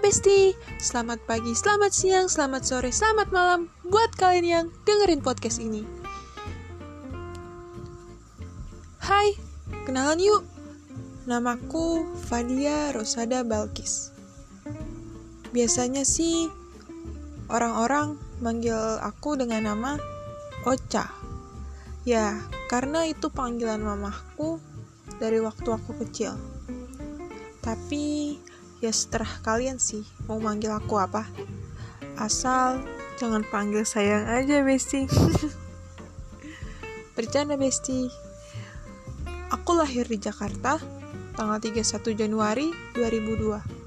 Besti, selamat pagi, selamat siang, selamat sore, selamat malam buat kalian yang dengerin podcast ini. Hai, kenalan yuk. Namaku Fadia Rosada Balkis. Biasanya sih orang-orang manggil aku dengan nama Ocha. Ya, karena itu panggilan mamahku dari waktu aku kecil. Tapi ya setelah kalian sih mau manggil aku apa? Asal jangan panggil sayang aja besti. Bercanda besti. Aku lahir di Jakarta tanggal 31 Januari 2002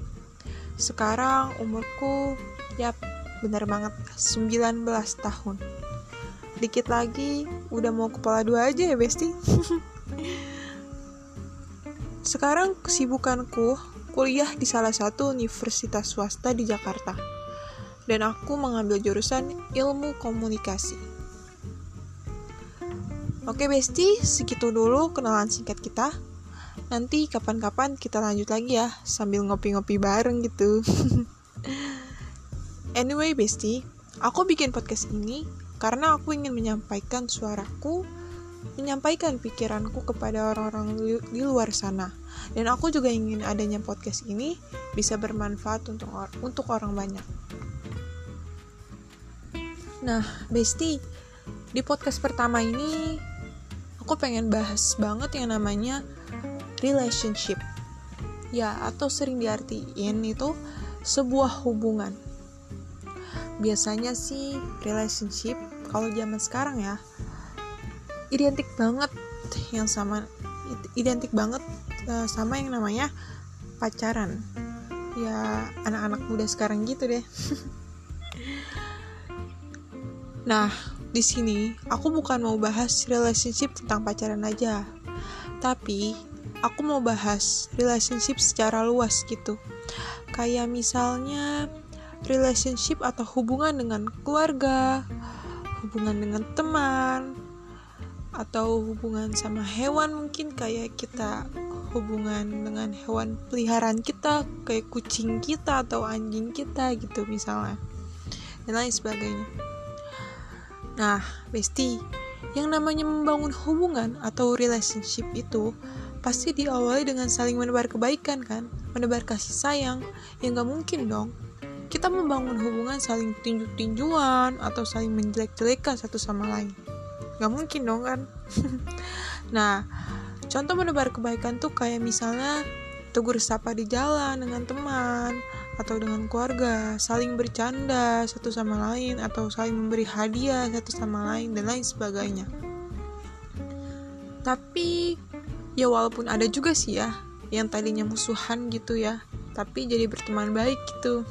sekarang umurku ya bener banget 19 tahun. Dikit lagi udah mau kepala dua aja ya besti. Sekarang kesibukanku kuliah di salah satu universitas swasta di Jakarta, dan aku mengambil jurusan ilmu komunikasi. Oke Besti, segitu dulu kenalan singkat kita. Nanti kapan-kapan kita lanjut lagi ya, sambil ngopi-ngopi bareng gitu. anyway Besti, aku bikin podcast ini karena aku ingin menyampaikan suaraku menyampaikan pikiranku kepada orang-orang di luar sana. Dan aku juga ingin adanya podcast ini bisa bermanfaat untuk or untuk orang banyak. Nah, Besti, di podcast pertama ini aku pengen bahas banget yang namanya relationship. Ya, atau sering diartiin itu sebuah hubungan. Biasanya sih relationship kalau zaman sekarang ya identik banget yang sama identik banget uh, sama yang namanya pacaran. Ya anak-anak muda sekarang gitu deh. Nah di sini aku bukan mau bahas relationship tentang pacaran aja. Tapi aku mau bahas relationship secara luas gitu. Kayak misalnya relationship atau hubungan dengan keluarga hubungan dengan teman atau hubungan sama hewan mungkin kayak kita hubungan dengan hewan peliharaan kita kayak kucing kita atau anjing kita gitu misalnya dan lain sebagainya. Nah besti yang namanya membangun hubungan atau relationship itu pasti diawali dengan saling menebar kebaikan kan? Menebar kasih sayang yang gak mungkin dong. Kita membangun hubungan saling tinju-tinjuan atau saling menjelek-jelekan satu sama lain. Nggak mungkin dong kan? Nah contoh menebar kebaikan tuh kayak misalnya tegur sapa di jalan dengan teman atau dengan keluarga, saling bercanda satu sama lain atau saling memberi hadiah satu sama lain dan lain sebagainya. Tapi ya walaupun ada juga sih ya yang tadinya musuhan gitu ya, tapi jadi berteman baik gitu.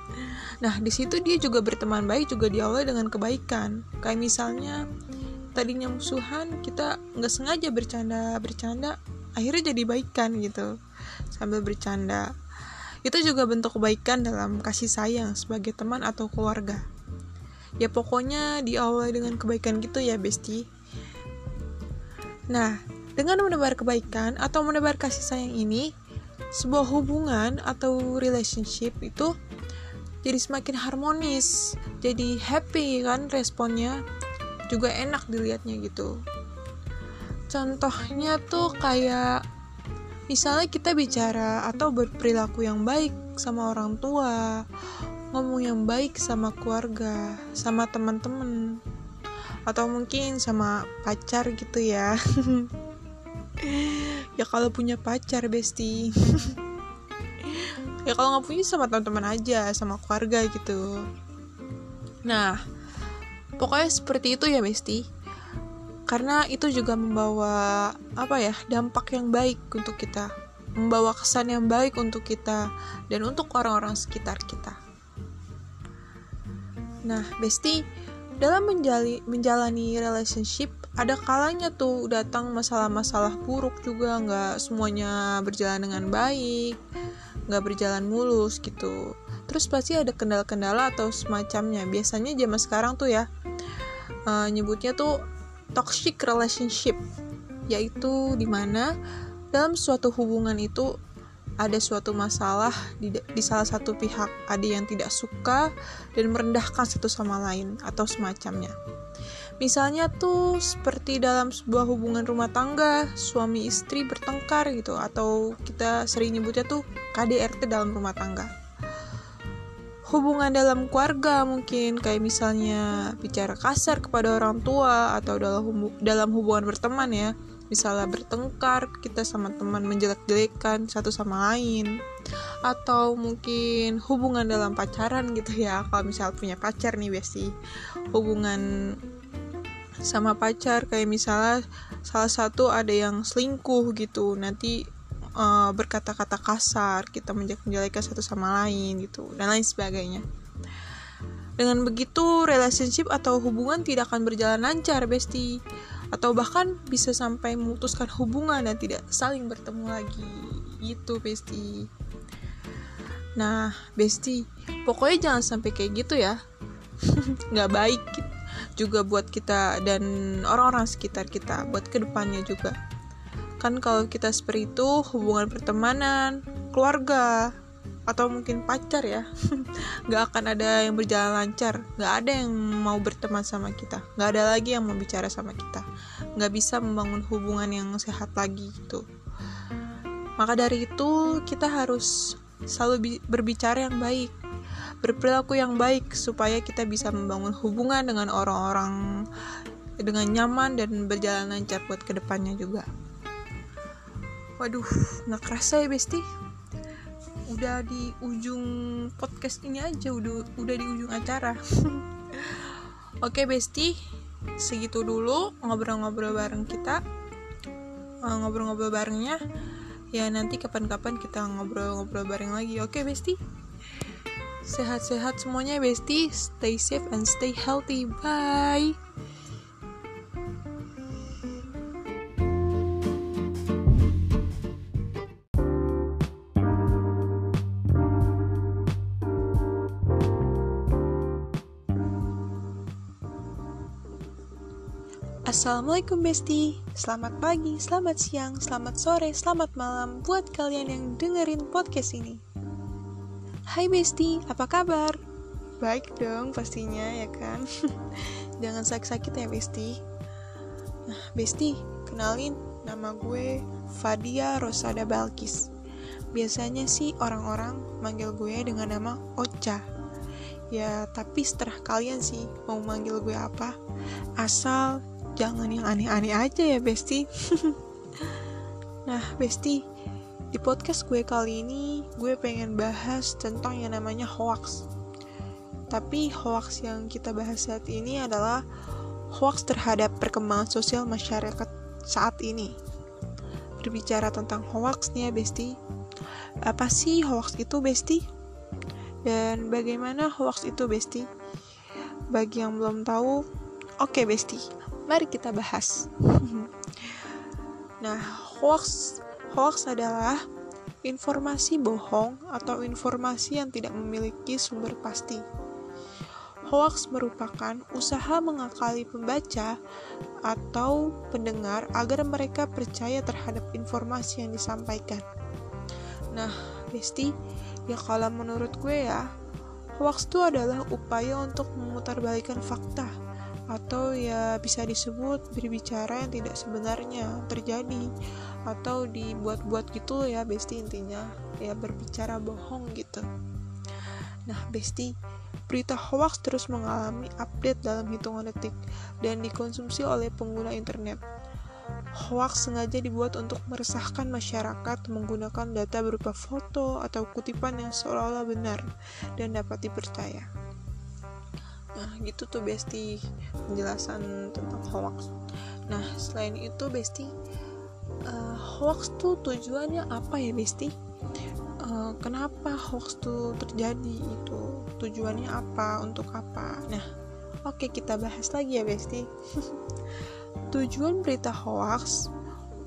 nah, di situ dia juga berteman baik juga diawali dengan kebaikan. Kayak misalnya tadinya musuhan kita nggak sengaja bercanda bercanda akhirnya jadi baikan gitu sambil bercanda. Itu juga bentuk kebaikan dalam kasih sayang sebagai teman atau keluarga. Ya pokoknya diawali dengan kebaikan gitu ya besti. Nah dengan menebar kebaikan atau menebar kasih sayang ini sebuah hubungan atau relationship itu jadi semakin harmonis jadi happy kan responnya juga enak dilihatnya gitu. Contohnya tuh kayak misalnya kita bicara atau berperilaku yang baik sama orang tua ngomong yang baik sama keluarga sama teman-teman atau mungkin sama pacar gitu ya. Ya kalau punya pacar besti ya kalau nggak punya sama teman-teman aja sama keluarga gitu. Nah pokoknya seperti itu ya Besti karena itu juga membawa apa ya dampak yang baik untuk kita. Membawa kesan yang baik untuk kita dan untuk orang-orang sekitar kita. Nah Besti dalam menjali, menjalani relationship ada kalanya tuh datang masalah-masalah buruk juga. Nggak semuanya berjalan dengan baik nggak berjalan mulus gitu. Terus pasti ada kendala-kendala atau semacamnya. Biasanya zaman sekarang tuh ya uh, nyebutnya tuh toxic relationship yaitu di mana dalam suatu hubungan itu ada suatu masalah di, di salah satu pihak, ada yang tidak suka dan merendahkan satu sama lain atau semacamnya. Misalnya tuh seperti dalam sebuah hubungan rumah tangga, suami istri bertengkar gitu atau kita sering nyebutnya tuh KDRT dalam rumah tangga. Hubungan dalam keluarga mungkin kayak misalnya bicara kasar kepada orang tua atau dalam dalam hubungan berteman ya. Misalnya bertengkar kita sama teman menjelek-jelekan satu sama lain. Atau mungkin hubungan dalam pacaran gitu ya. Kalau misal punya pacar nih besti hubungan sama pacar kayak misalnya salah satu ada yang selingkuh gitu. Nanti uh, berkata-kata kasar kita menjelek-jelekan satu sama lain gitu dan lain sebagainya. Dengan begitu relationship atau hubungan tidak akan berjalan lancar besti. Atau bahkan bisa sampai memutuskan hubungan dan tidak saling bertemu lagi. Gitu besti. Nah besti pokoknya jangan sampai kayak gitu ya. Nggak baik juga buat kita dan orang-orang sekitar kita buat ke depannya juga kan kalau kita seperti itu hubungan pertemanan keluarga atau mungkin pacar ya nggak akan ada yang berjalan lancar. Nggak ada yang mau berteman sama kita. Nggak ada lagi yang mau bicara sama kita. Nggak bisa membangun hubungan yang sehat lagi gitu. Maka dari itu kita harus selalu berbicara yang baik. Berperilaku yang baik supaya kita bisa membangun hubungan dengan orang-orang dengan nyaman dan berjalan lancar buat ke depannya juga waduh nggak kerasa ya besti. Udah di ujung podcast ini aja udah udah di ujung acara. Oke besti segitu dulu ngobrol-ngobrol bareng kita. Eh, ngobrol-ngobrol barengnya. Ya nanti kapan-kapan kita ngobrol-ngobrol bareng lagi. Oke besti. Sehat-sehat semuanya besti. Stay safe and stay healthy. Bye Assalamualaikum Besti. Selamat pagi, selamat siang, selamat sore, selamat malam Buat kalian yang dengerin podcast ini. Hai Besti, apa kabar? Baik dong pastinya ya kan? Jangan sakit-sakit ya Besti. Nah Besti, kenalin. Nama gue Fadia Rosada Balkis. Biasanya sih orang-orang manggil gue dengan nama Ocha. Ya, tapi setelah kalian sih mau manggil gue apa, asal jangan yang aneh-aneh aja ya Besti. Nah Besti di podcast gue kali ini gue pengen bahas tentang yang namanya hoax. Tapi hoax yang kita bahas saat ini adalah hoax terhadap perkembangan sosial masyarakat saat ini. Berbicara tentang hoax nih ya Besti. Apa sih hoax itu Besti? Dan bagaimana hoax itu Besti? Bagi yang belum tahu oke okay, Besti Mari kita bahas. nah, hoax hoax adalah informasi bohong atau informasi yang tidak memiliki sumber pasti. Hoax merupakan usaha mengakali pembaca atau pendengar agar mereka percaya terhadap informasi yang disampaikan. Nah, Besti, ya kalau menurut gue ya, hoax itu adalah upaya untuk memutarbalikkan fakta atau ya bisa disebut berbicara yang tidak sebenarnya terjadi. Atau dibuat-buat gitu ya besti intinya. Ya berbicara bohong gitu. Nah besti berita hoax terus mengalami update dalam hitungan detik dan dikonsumsi oleh pengguna internet. Hoax sengaja dibuat untuk meresahkan masyarakat menggunakan data berupa foto atau kutipan yang seolah-olah benar dan dapat dipercaya. Nah, gitu tuh Besti penjelasan tentang hoax. Nah, selain itu Besti uh, hoax tuh tujuannya apa ya Besti? Uh, kenapa hoax tuh terjadi itu? Tujuannya apa? Untuk apa? Nah, oke kita bahas lagi ya Besti. Tujuan berita hoax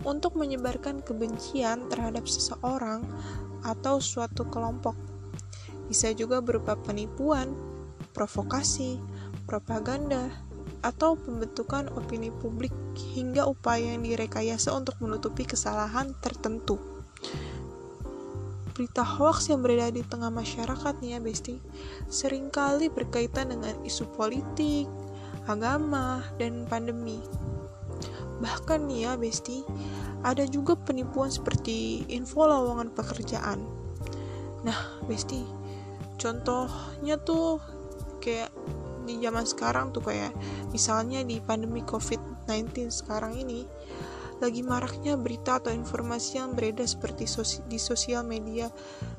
untuk menyebarkan kebencian terhadap seseorang atau suatu kelompok. Bisa juga berupa penipuan, provokasi, propaganda, atau pembentukan opini publik hingga upaya yang direkayasa untuk menutupi kesalahan tertentu. berita hoax yang beredar di tengah masyarakat nih ya Besti sering kali berkaitan dengan isu politik, agama, dan pandemi. Bahkan nih ya Besti, ada juga penipuan seperti info lowongan pekerjaan. Nah, Besti, contohnya tuh kayak di zaman sekarang tuh kayak misalnya di pandemi COVID-19 sekarang ini lagi maraknya berita atau informasi yang beredar seperti sosi di sosial media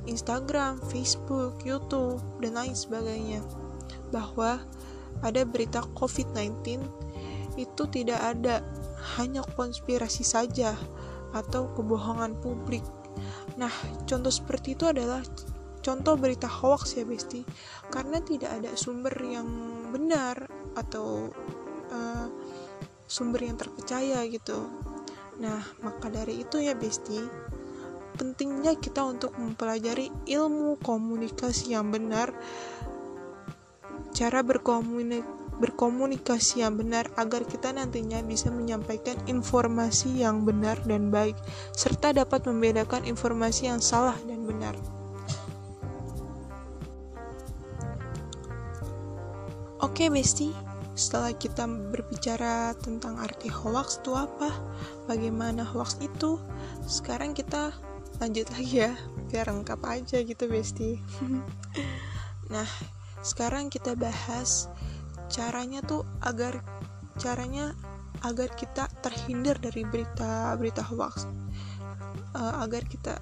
Instagram, Facebook, YouTube, dan lain sebagainya bahwa ada berita COVID-19 itu tidak ada hanya konspirasi saja atau kebohongan publik. Nah, contoh seperti itu adalah contoh berita hoax ya Besti karena tidak ada sumber yang benar atau uh, sumber yang terpercaya gitu Nah, maka dari itu ya Besti, pentingnya kita untuk mempelajari ilmu komunikasi yang benar, cara berkomunikasi berkomunikasi yang benar agar kita nantinya bisa menyampaikan informasi yang benar dan baik serta dapat membedakan informasi yang salah dan benar. Oke, Besti, setelah kita berbicara tentang arti hoax itu apa, bagaimana hoax itu, sekarang kita lanjut lagi ya, biar lengkap aja gitu Besti. nah, sekarang kita bahas caranya tuh agar caranya agar kita terhindar dari berita-berita hoax, uh, agar kita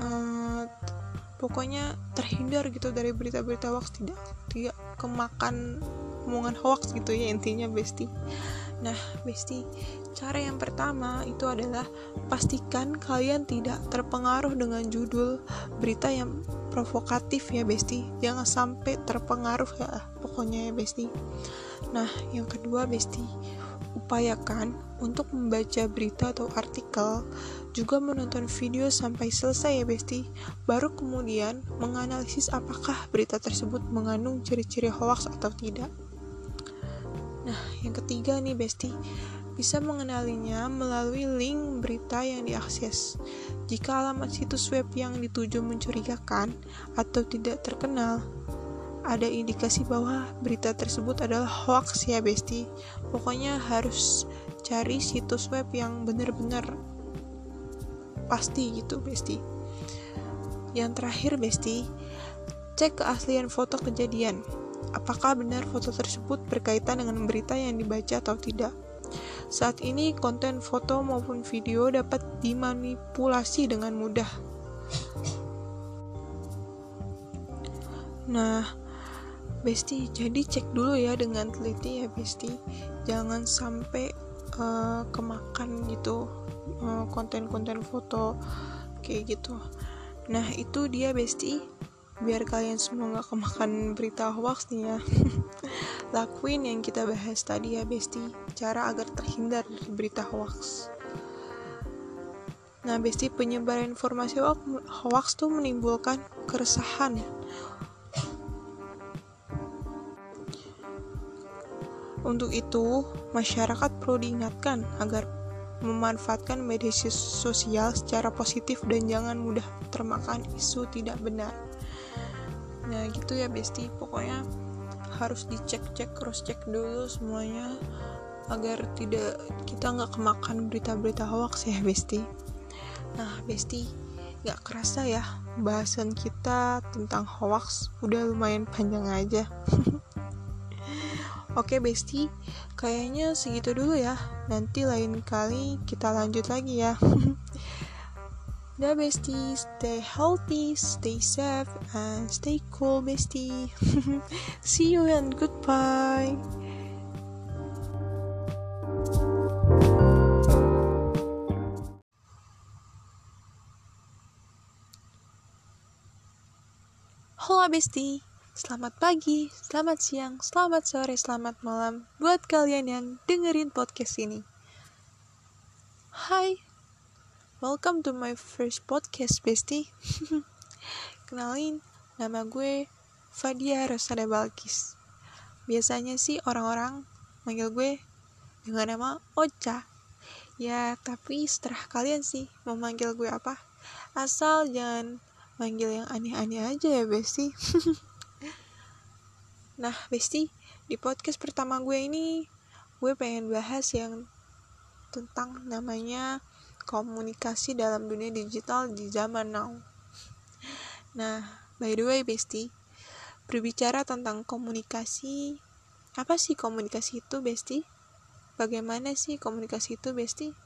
uh, pokoknya terhindar gitu dari berita-berita hoax. Tidak tidak kemakan omongan hoax gitu ya intinya Besti. Nah Besti cara yang pertama itu adalah pastikan kalian tidak terpengaruh dengan judul berita yang provokatif ya Besti. Jangan sampai terpengaruh ya pokoknya ya Besti. Nah yang kedua Besti upayakan untuk membaca berita atau artikel juga menonton video sampai selesai ya Besti, baru kemudian menganalisis apakah berita tersebut mengandung ciri-ciri hoax atau tidak. Nah, yang ketiga nih Besti, bisa mengenalinya melalui link berita yang diakses. Jika alamat situs web yang dituju mencurigakan atau tidak terkenal, ada indikasi bahwa berita tersebut adalah hoax ya Besti. Pokoknya harus cari situs web yang benar-benar pasti gitu Besti. Yang terakhir Besti cek keaslian foto kejadian. Apakah benar foto tersebut berkaitan dengan berita yang dibaca atau tidak? Saat ini konten foto maupun video dapat dimanipulasi dengan mudah. Nah Besti, jadi cek dulu ya dengan teliti ya Besti. Jangan sampai uh, kemakan gitu Eh, konten-konten foto kayak gitu. Nah itu dia besti. Biar kalian semua gak kemakan berita hoax nih ya. Lakuin yang kita bahas tadi ya besti. Cara agar terhindar dari berita hoax. Nah besti penyebaran informasi hoax tuh menimbulkan keresahan Untuk itu, masyarakat perlu diingatkan agar memanfaatkan media sosial secara positif dan jangan mudah termakan isu tidak benar. Nah gitu ya Besti, pokoknya harus dicek-cek, cross-check dulu semuanya agar tidak kita nggak kemakan berita-berita hoax ya Besti. Nah Besti, nggak kerasa ya bahasan kita tentang hoax udah lumayan panjang aja. Oke Besti, kayaknya segitu dulu ya. Nanti lain kali kita lanjut lagi ya. Dah Besti, stay healthy, stay safe, and stay cool Besti. See you and goodbye. Halo Besti. Selamat pagi, selamat siang, selamat sore, selamat malam buat kalian yang dengerin podcast ini. Hai, welcome to my first podcast, bestie. Kenalin, nama gue Fadia Rosada Balkis. Biasanya sih orang-orang manggil gue dengan nama Ocha. Ya, tapi setelah kalian sih mau manggil gue apa, asal jangan manggil yang aneh-aneh aja ya Besti nah Besti di podcast pertama gue ini gue pengen bahas yang tentang namanya komunikasi dalam dunia digital di zaman now. Nah by the way Besti berbicara tentang komunikasi apa sih komunikasi itu Besti? Bagaimana sih komunikasi itu Besti?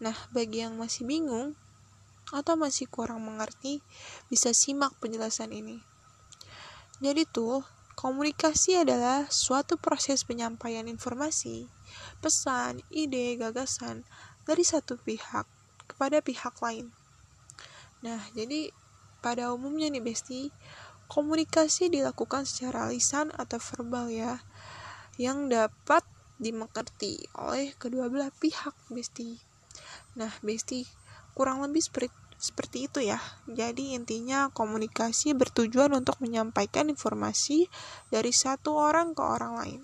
Nah bagi yang masih bingung atau masih kurang mengerti, bisa simak penjelasan ini. Jadi tuh, komunikasi adalah suatu proses penyampaian informasi, pesan, ide, gagasan dari satu pihak kepada pihak lain. Nah, jadi pada umumnya nih Besti, komunikasi dilakukan secara lisan atau verbal ya, yang dapat dimengerti oleh kedua belah pihak Besti. Nah, Besti, kurang lebih seperti seperti itu ya. Jadi intinya komunikasi bertujuan untuk menyampaikan informasi dari satu orang ke orang lain.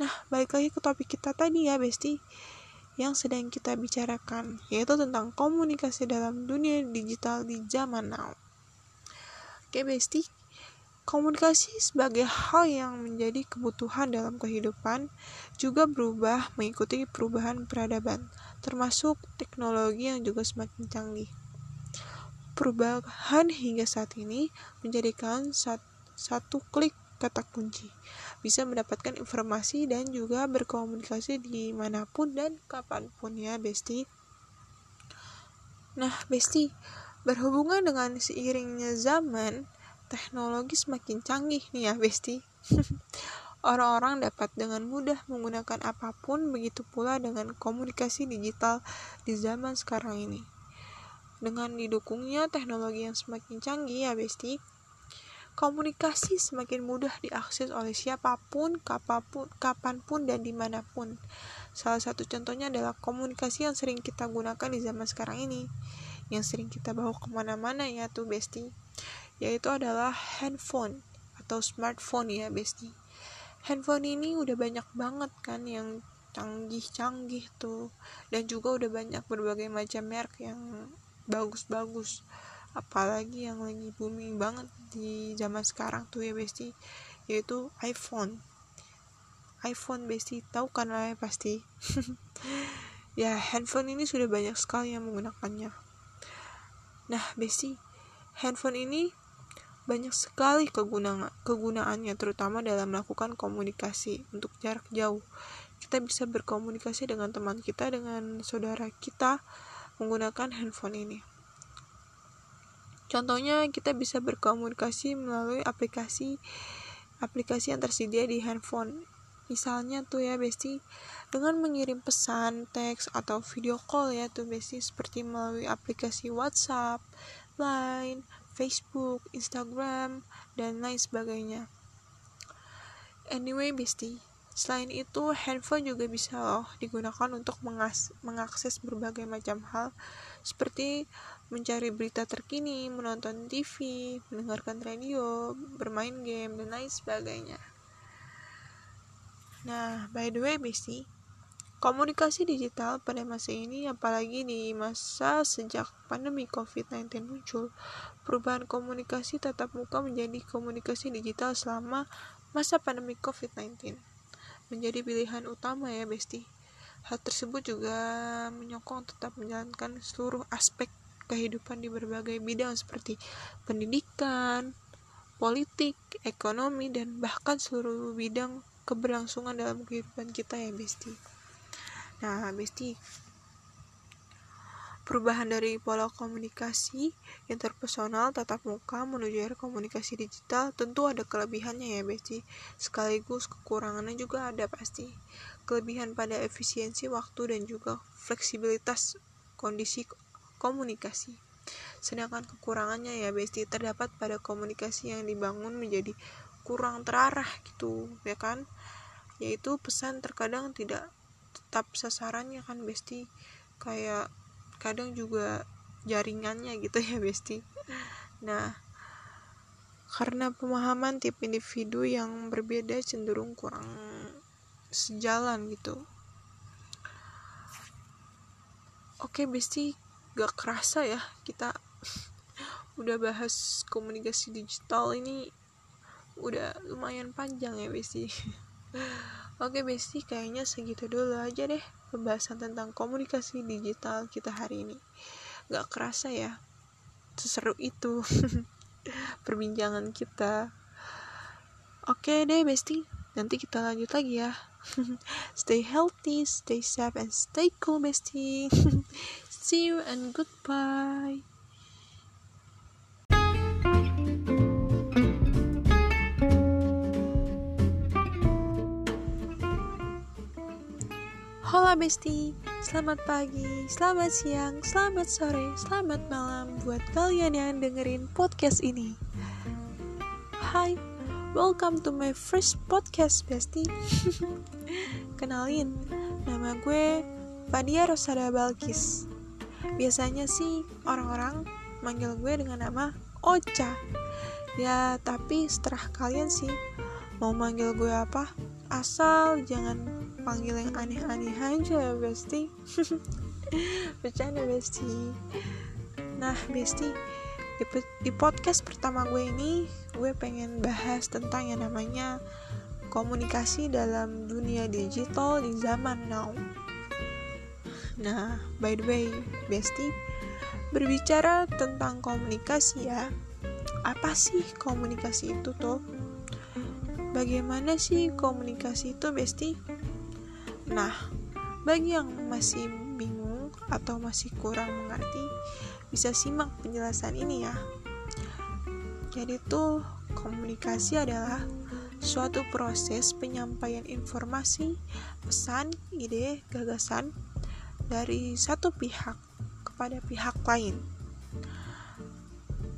Nah, balik lagi ke topik kita tadi ya, Besti. Yang sedang kita bicarakan, yaitu tentang komunikasi dalam dunia digital di zaman now. Oke, Besti. Komunikasi sebagai hal yang menjadi kebutuhan dalam kehidupan juga berubah mengikuti perubahan peradaban termasuk teknologi yang juga semakin canggih. Perubahan hingga saat ini menjadikan satu klik kata kunci. Bisa mendapatkan informasi dan juga berkomunikasi di mana pun dan kapan pun ya Besti. Nah Besti berhubungan dengan seiringnya zaman teknologi semakin canggih nih ya Besti orang-orang dapat dengan mudah menggunakan apa pun, begitu pula dengan komunikasi digital di zaman sekarang ini. Dengan didukungnya teknologi yang semakin canggih ya Besti, komunikasi semakin mudah diakses oleh siapa pun, kapapun, kapan pun, dan di mana pun. Salah satu contohnya adalah komunikasi yang sering kita gunakan di zaman sekarang ini, yang sering kita bawa ke mana-mana ya tuh Besti, yaitu adalah handphone atau smartphone ya Besti handphone ini udah banyak banget kan yang canggih-canggih tuh. Dan juga udah banyak berbagai macam merek yang bagus-bagus. Apalagi yang lagi booming banget di zaman sekarang tuh ya Besti. Yaitu iPhone. iPhone Besti. Tahu kan lah ya pasti? Ya handphone ini sudah banyak sekali yang menggunakannya. Nah Besti handphone ini banyak sekali kegunaan, kegunaannya terutama dalam melakukan komunikasi untuk jarak jauh. Kita bisa berkomunikasi dengan teman kita, dengan saudara kita menggunakan handphone ini. Contohnya kita bisa berkomunikasi melalui aplikasi aplikasi yang tersedia di handphone. Misalnya tuh ya Besti dengan mengirim pesan, teks atau video call ya tuh Besti seperti melalui aplikasi WhatsApp, Line, Facebook, Instagram, dan lain sebagainya. Anyway, bestie, selain itu handphone juga bisa loh digunakan untuk mengakses berbagai macam hal seperti mencari berita terkini, menonton TV, mendengarkan radio, bermain game, dan lain sebagainya. Nah, by the way, bestie, Komunikasi digital pada masa ini, apalagi di masa sejak pandemi COVID-19 muncul, perubahan komunikasi tatap muka menjadi komunikasi digital selama masa pandemi COVID-19. Menjadi pilihan utama ya, Besti. Hal tersebut juga menyokong tetap menjalankan seluruh aspek kehidupan di berbagai bidang seperti pendidikan, politik, ekonomi, dan bahkan seluruh bidang keberlangsungan dalam kehidupan kita ya, Besti. Nah, Besti, perubahan dari pola komunikasi interpersonal tatap muka menuju era komunikasi digital tentu ada kelebihannya ya Besti. Sekaligus kekurangannya juga ada pasti. Kelebihan pada efisiensi waktu dan juga fleksibilitas kondisi komunikasi. Sedangkan kekurangannya ya Besti terdapat pada komunikasi yang dibangun menjadi kurang terarah gitu ya kan? Yaitu pesan terkadang tidak tetap sasarannya kan besti. Kayak kadang juga jaringannya gitu ya besti. Nah karena pemahaman tipe individu yang berbeda cenderung kurang sejalan gitu. Oke besti gak kerasa ya kita udah bahas komunikasi digital ini udah lumayan panjang ya Besti Oke Besti kayaknya segitu dulu aja deh pembahasan tentang komunikasi digital kita hari ini. Gak kerasa ya seseru itu perbincangan kita. Oke deh Besti nanti kita lanjut lagi ya. Stay healthy stay safe and stay cool Besti. See you and goodbye Besti, selamat pagi, selamat siang, selamat sore, selamat malam buat kalian yang dengerin podcast ini. Hai, welcome to my first podcast Besti. Kenalin, nama gue Fadia Rosada Balkis. Biasanya sih orang-orang manggil gue dengan nama Ocha. Ya, tapi setelah kalian sih mau manggil gue apa, asal jangan panggil yang aneh-aneh aja ya Besti bercanda Besti nah Besti di, di podcast pertama gue ini gue pengen bahas tentang yang namanya komunikasi dalam dunia digital di zaman now. Nah by the way Besti berbicara tentang komunikasi ya apa sih komunikasi itu tuh? Bagaimana sih komunikasi itu Besti Nah, bagi yang masih bingung atau masih kurang mengerti, bisa simak penjelasan ini ya. Jadi tuh komunikasi adalah suatu proses penyampaian informasi, pesan, ide, gagasan dari satu pihak kepada pihak lain.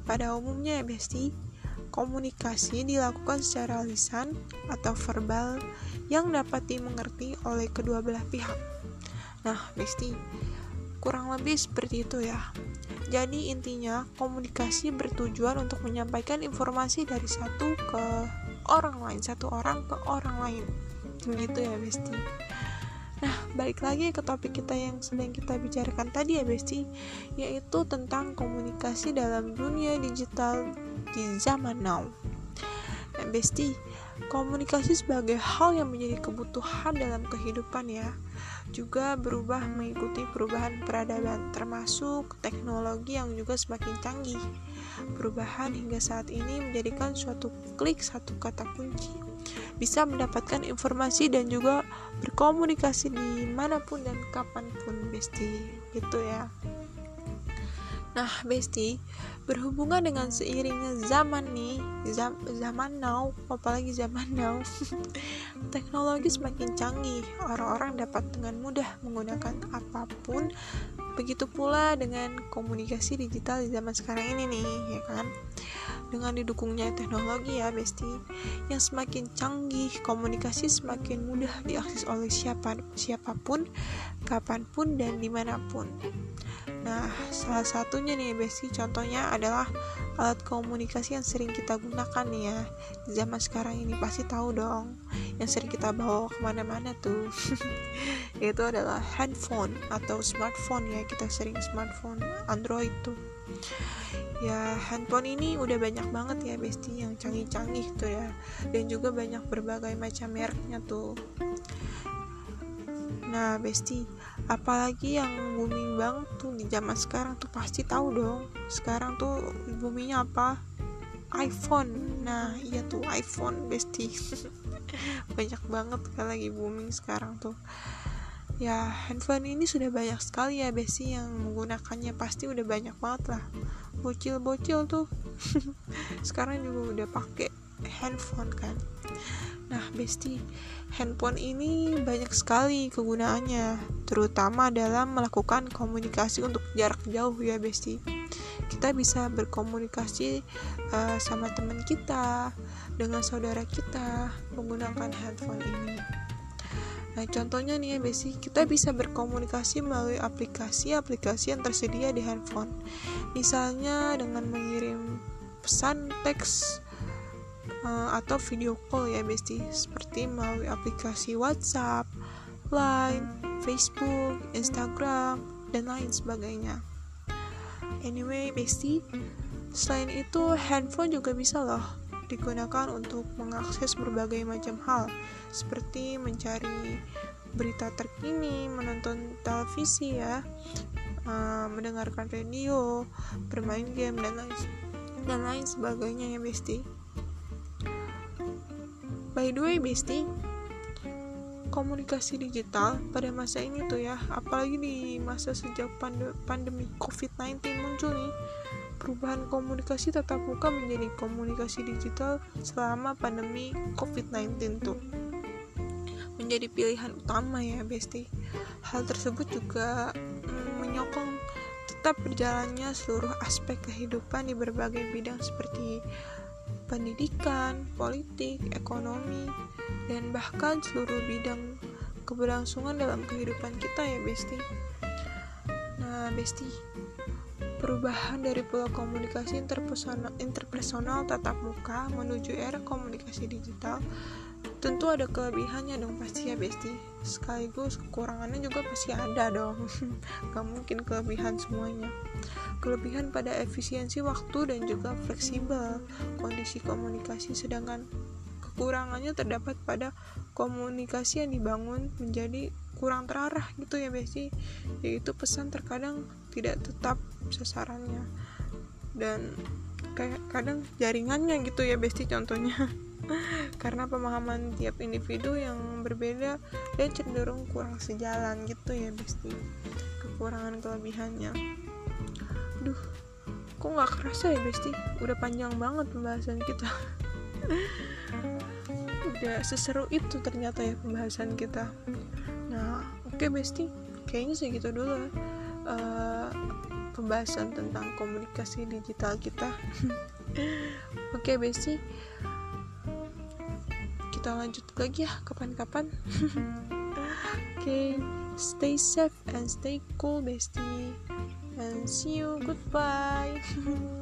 Pada umumnya ya Besti, komunikasi dilakukan secara lisan atau verbal yang dapat dimengerti oleh kedua belah pihak. Nah, Besti, kurang lebih seperti itu ya. Jadi intinya komunikasi bertujuan untuk menyampaikan informasi dari satu ke orang lain, satu orang ke orang lain. Begitu ya, Besti. Nah, balik lagi ke topik kita yang sedang kita bicarakan tadi ya, Besti, yaitu tentang komunikasi dalam dunia digital di zaman now. Nah, Besti, Komunikasi sebagai hal yang menjadi kebutuhan dalam kehidupan ya, juga berubah mengikuti perubahan peradaban, termasuk teknologi yang juga semakin canggih. Perubahan hingga saat ini menjadikan suatu klik satu kata kunci bisa mendapatkan informasi dan juga berkomunikasi di mana pun dan kapan pun, besti. Gitu ya. Nah, Besti, berhubungan dengan seiringnya zaman nih, zam, zaman now, apalagi zaman now, teknologi semakin canggih. Orang-orang dapat dengan mudah menggunakan apa pun. Begitu pula dengan komunikasi digital di zaman sekarang ini nih, ya kan? Dengan didukungnya teknologi ya, Besti, yang semakin canggih, komunikasi semakin mudah diakses oleh siapa siapa pun, kapan pun dan di mana pun. Nah, salah satunya nih Besti contohnya adalah alat komunikasi yang sering kita gunakan nih ya. Di zaman sekarang ini pasti tahu dong yang sering kita bawa ke mana-mana tuh. Itu adalah handphone atau smartphone ya kita sering smartphone Android tuh. Ya handphone ini udah banyak banget ya Besti yang canggih-canggih tuh ya. Dan juga banyak berbagai macam mereknya tuh. Nah Besti apalagi yang booming banget tuh di zaman sekarang tuh pasti tahu dong sekarang tuh boomingnya apa? iPhone. Nah iya tuh iPhone bestie. Banyak banget kan lagi booming sekarang tuh. Ya handphone ini sudah banyak sekali ya besi yang menggunakannya. Pasti udah banyak banget lah. Bocil-bocil tuh. Sekarang juga udah pakai handphone kan Nah, Besti, handphone ini banyak sekali kegunaannya, terutama dalam melakukan komunikasi untuk jarak jauh ya, Besti. Kita bisa berkomunikasi uh, sama teman kita, dengan saudara kita menggunakan handphone ini. Nah, contohnya nih ya, Besti, kita bisa berkomunikasi melalui aplikasi-aplikasi yang tersedia di handphone. Misalnya dengan mengirim pesan teks uh, atau video call ya besti seperti melalui aplikasi WhatsApp, Line, Facebook, Instagram, dan lain sebagainya. anyway bestie selain itu handphone juga bisa loh digunakan untuk mengakses berbagai macam hal seperti mencari berita terkini, menonton televisi ya, uh, mendengarkan radio, bermain game dan lain dan lain sebagainya ya Besti. By the way Besti, komunikasi digital pada masa ini tuh ya, apalagi di masa sejak pandemi COVID-19 muncul nih, perubahan komunikasi tatap muka menjadi komunikasi digital selama pandemi COVID-19 tuh menjadi pilihan utama ya Besti. Hal tersebut juga mm, menyokong tetap berjalannya seluruh aspek kehidupan di berbagai bidang seperti pendidikan, politik, ekonomi, dan bahkan seluruh bidang keberlangsungan dalam kehidupan kita ya Besti. Nah, Besti, perubahan dari pola komunikasi interpersonal, interpersonal tatap muka menuju era komunikasi digital tentu ada kelebihannya dong pasti ya Besti. Sekaligus kekurangannya juga pasti ada dong. Gak mungkin kelebihan semuanya kelebihan pada efisiensi waktu dan juga fleksibel kondisi komunikasi sedangkan kekurangannya terdapat pada komunikasi yang dibangun menjadi kurang terarah gitu ya Besti. Yaitu pesan terkadang tidak tetap sasarannya dan kayak kadang jaringannya gitu ya Besti contohnya. Karena pemahaman tiap individu yang berbeda dan cenderung kurang sejalan gitu ya Besti kekurangan kelebihannya duh kok nggak kerasa ya Besti? Udah panjang banget pembahasan kita. Udah seseru itu ternyata ya pembahasan kita. Nah oke okay, Besti. Kayaknya segitu dulu uh, pembahasan tentang komunikasi digital kita. Oke okay, Besti. Kita lanjut lagi ya kapan-kapan. Oke okay, stay safe and stay cool bestie and see you. Goodbye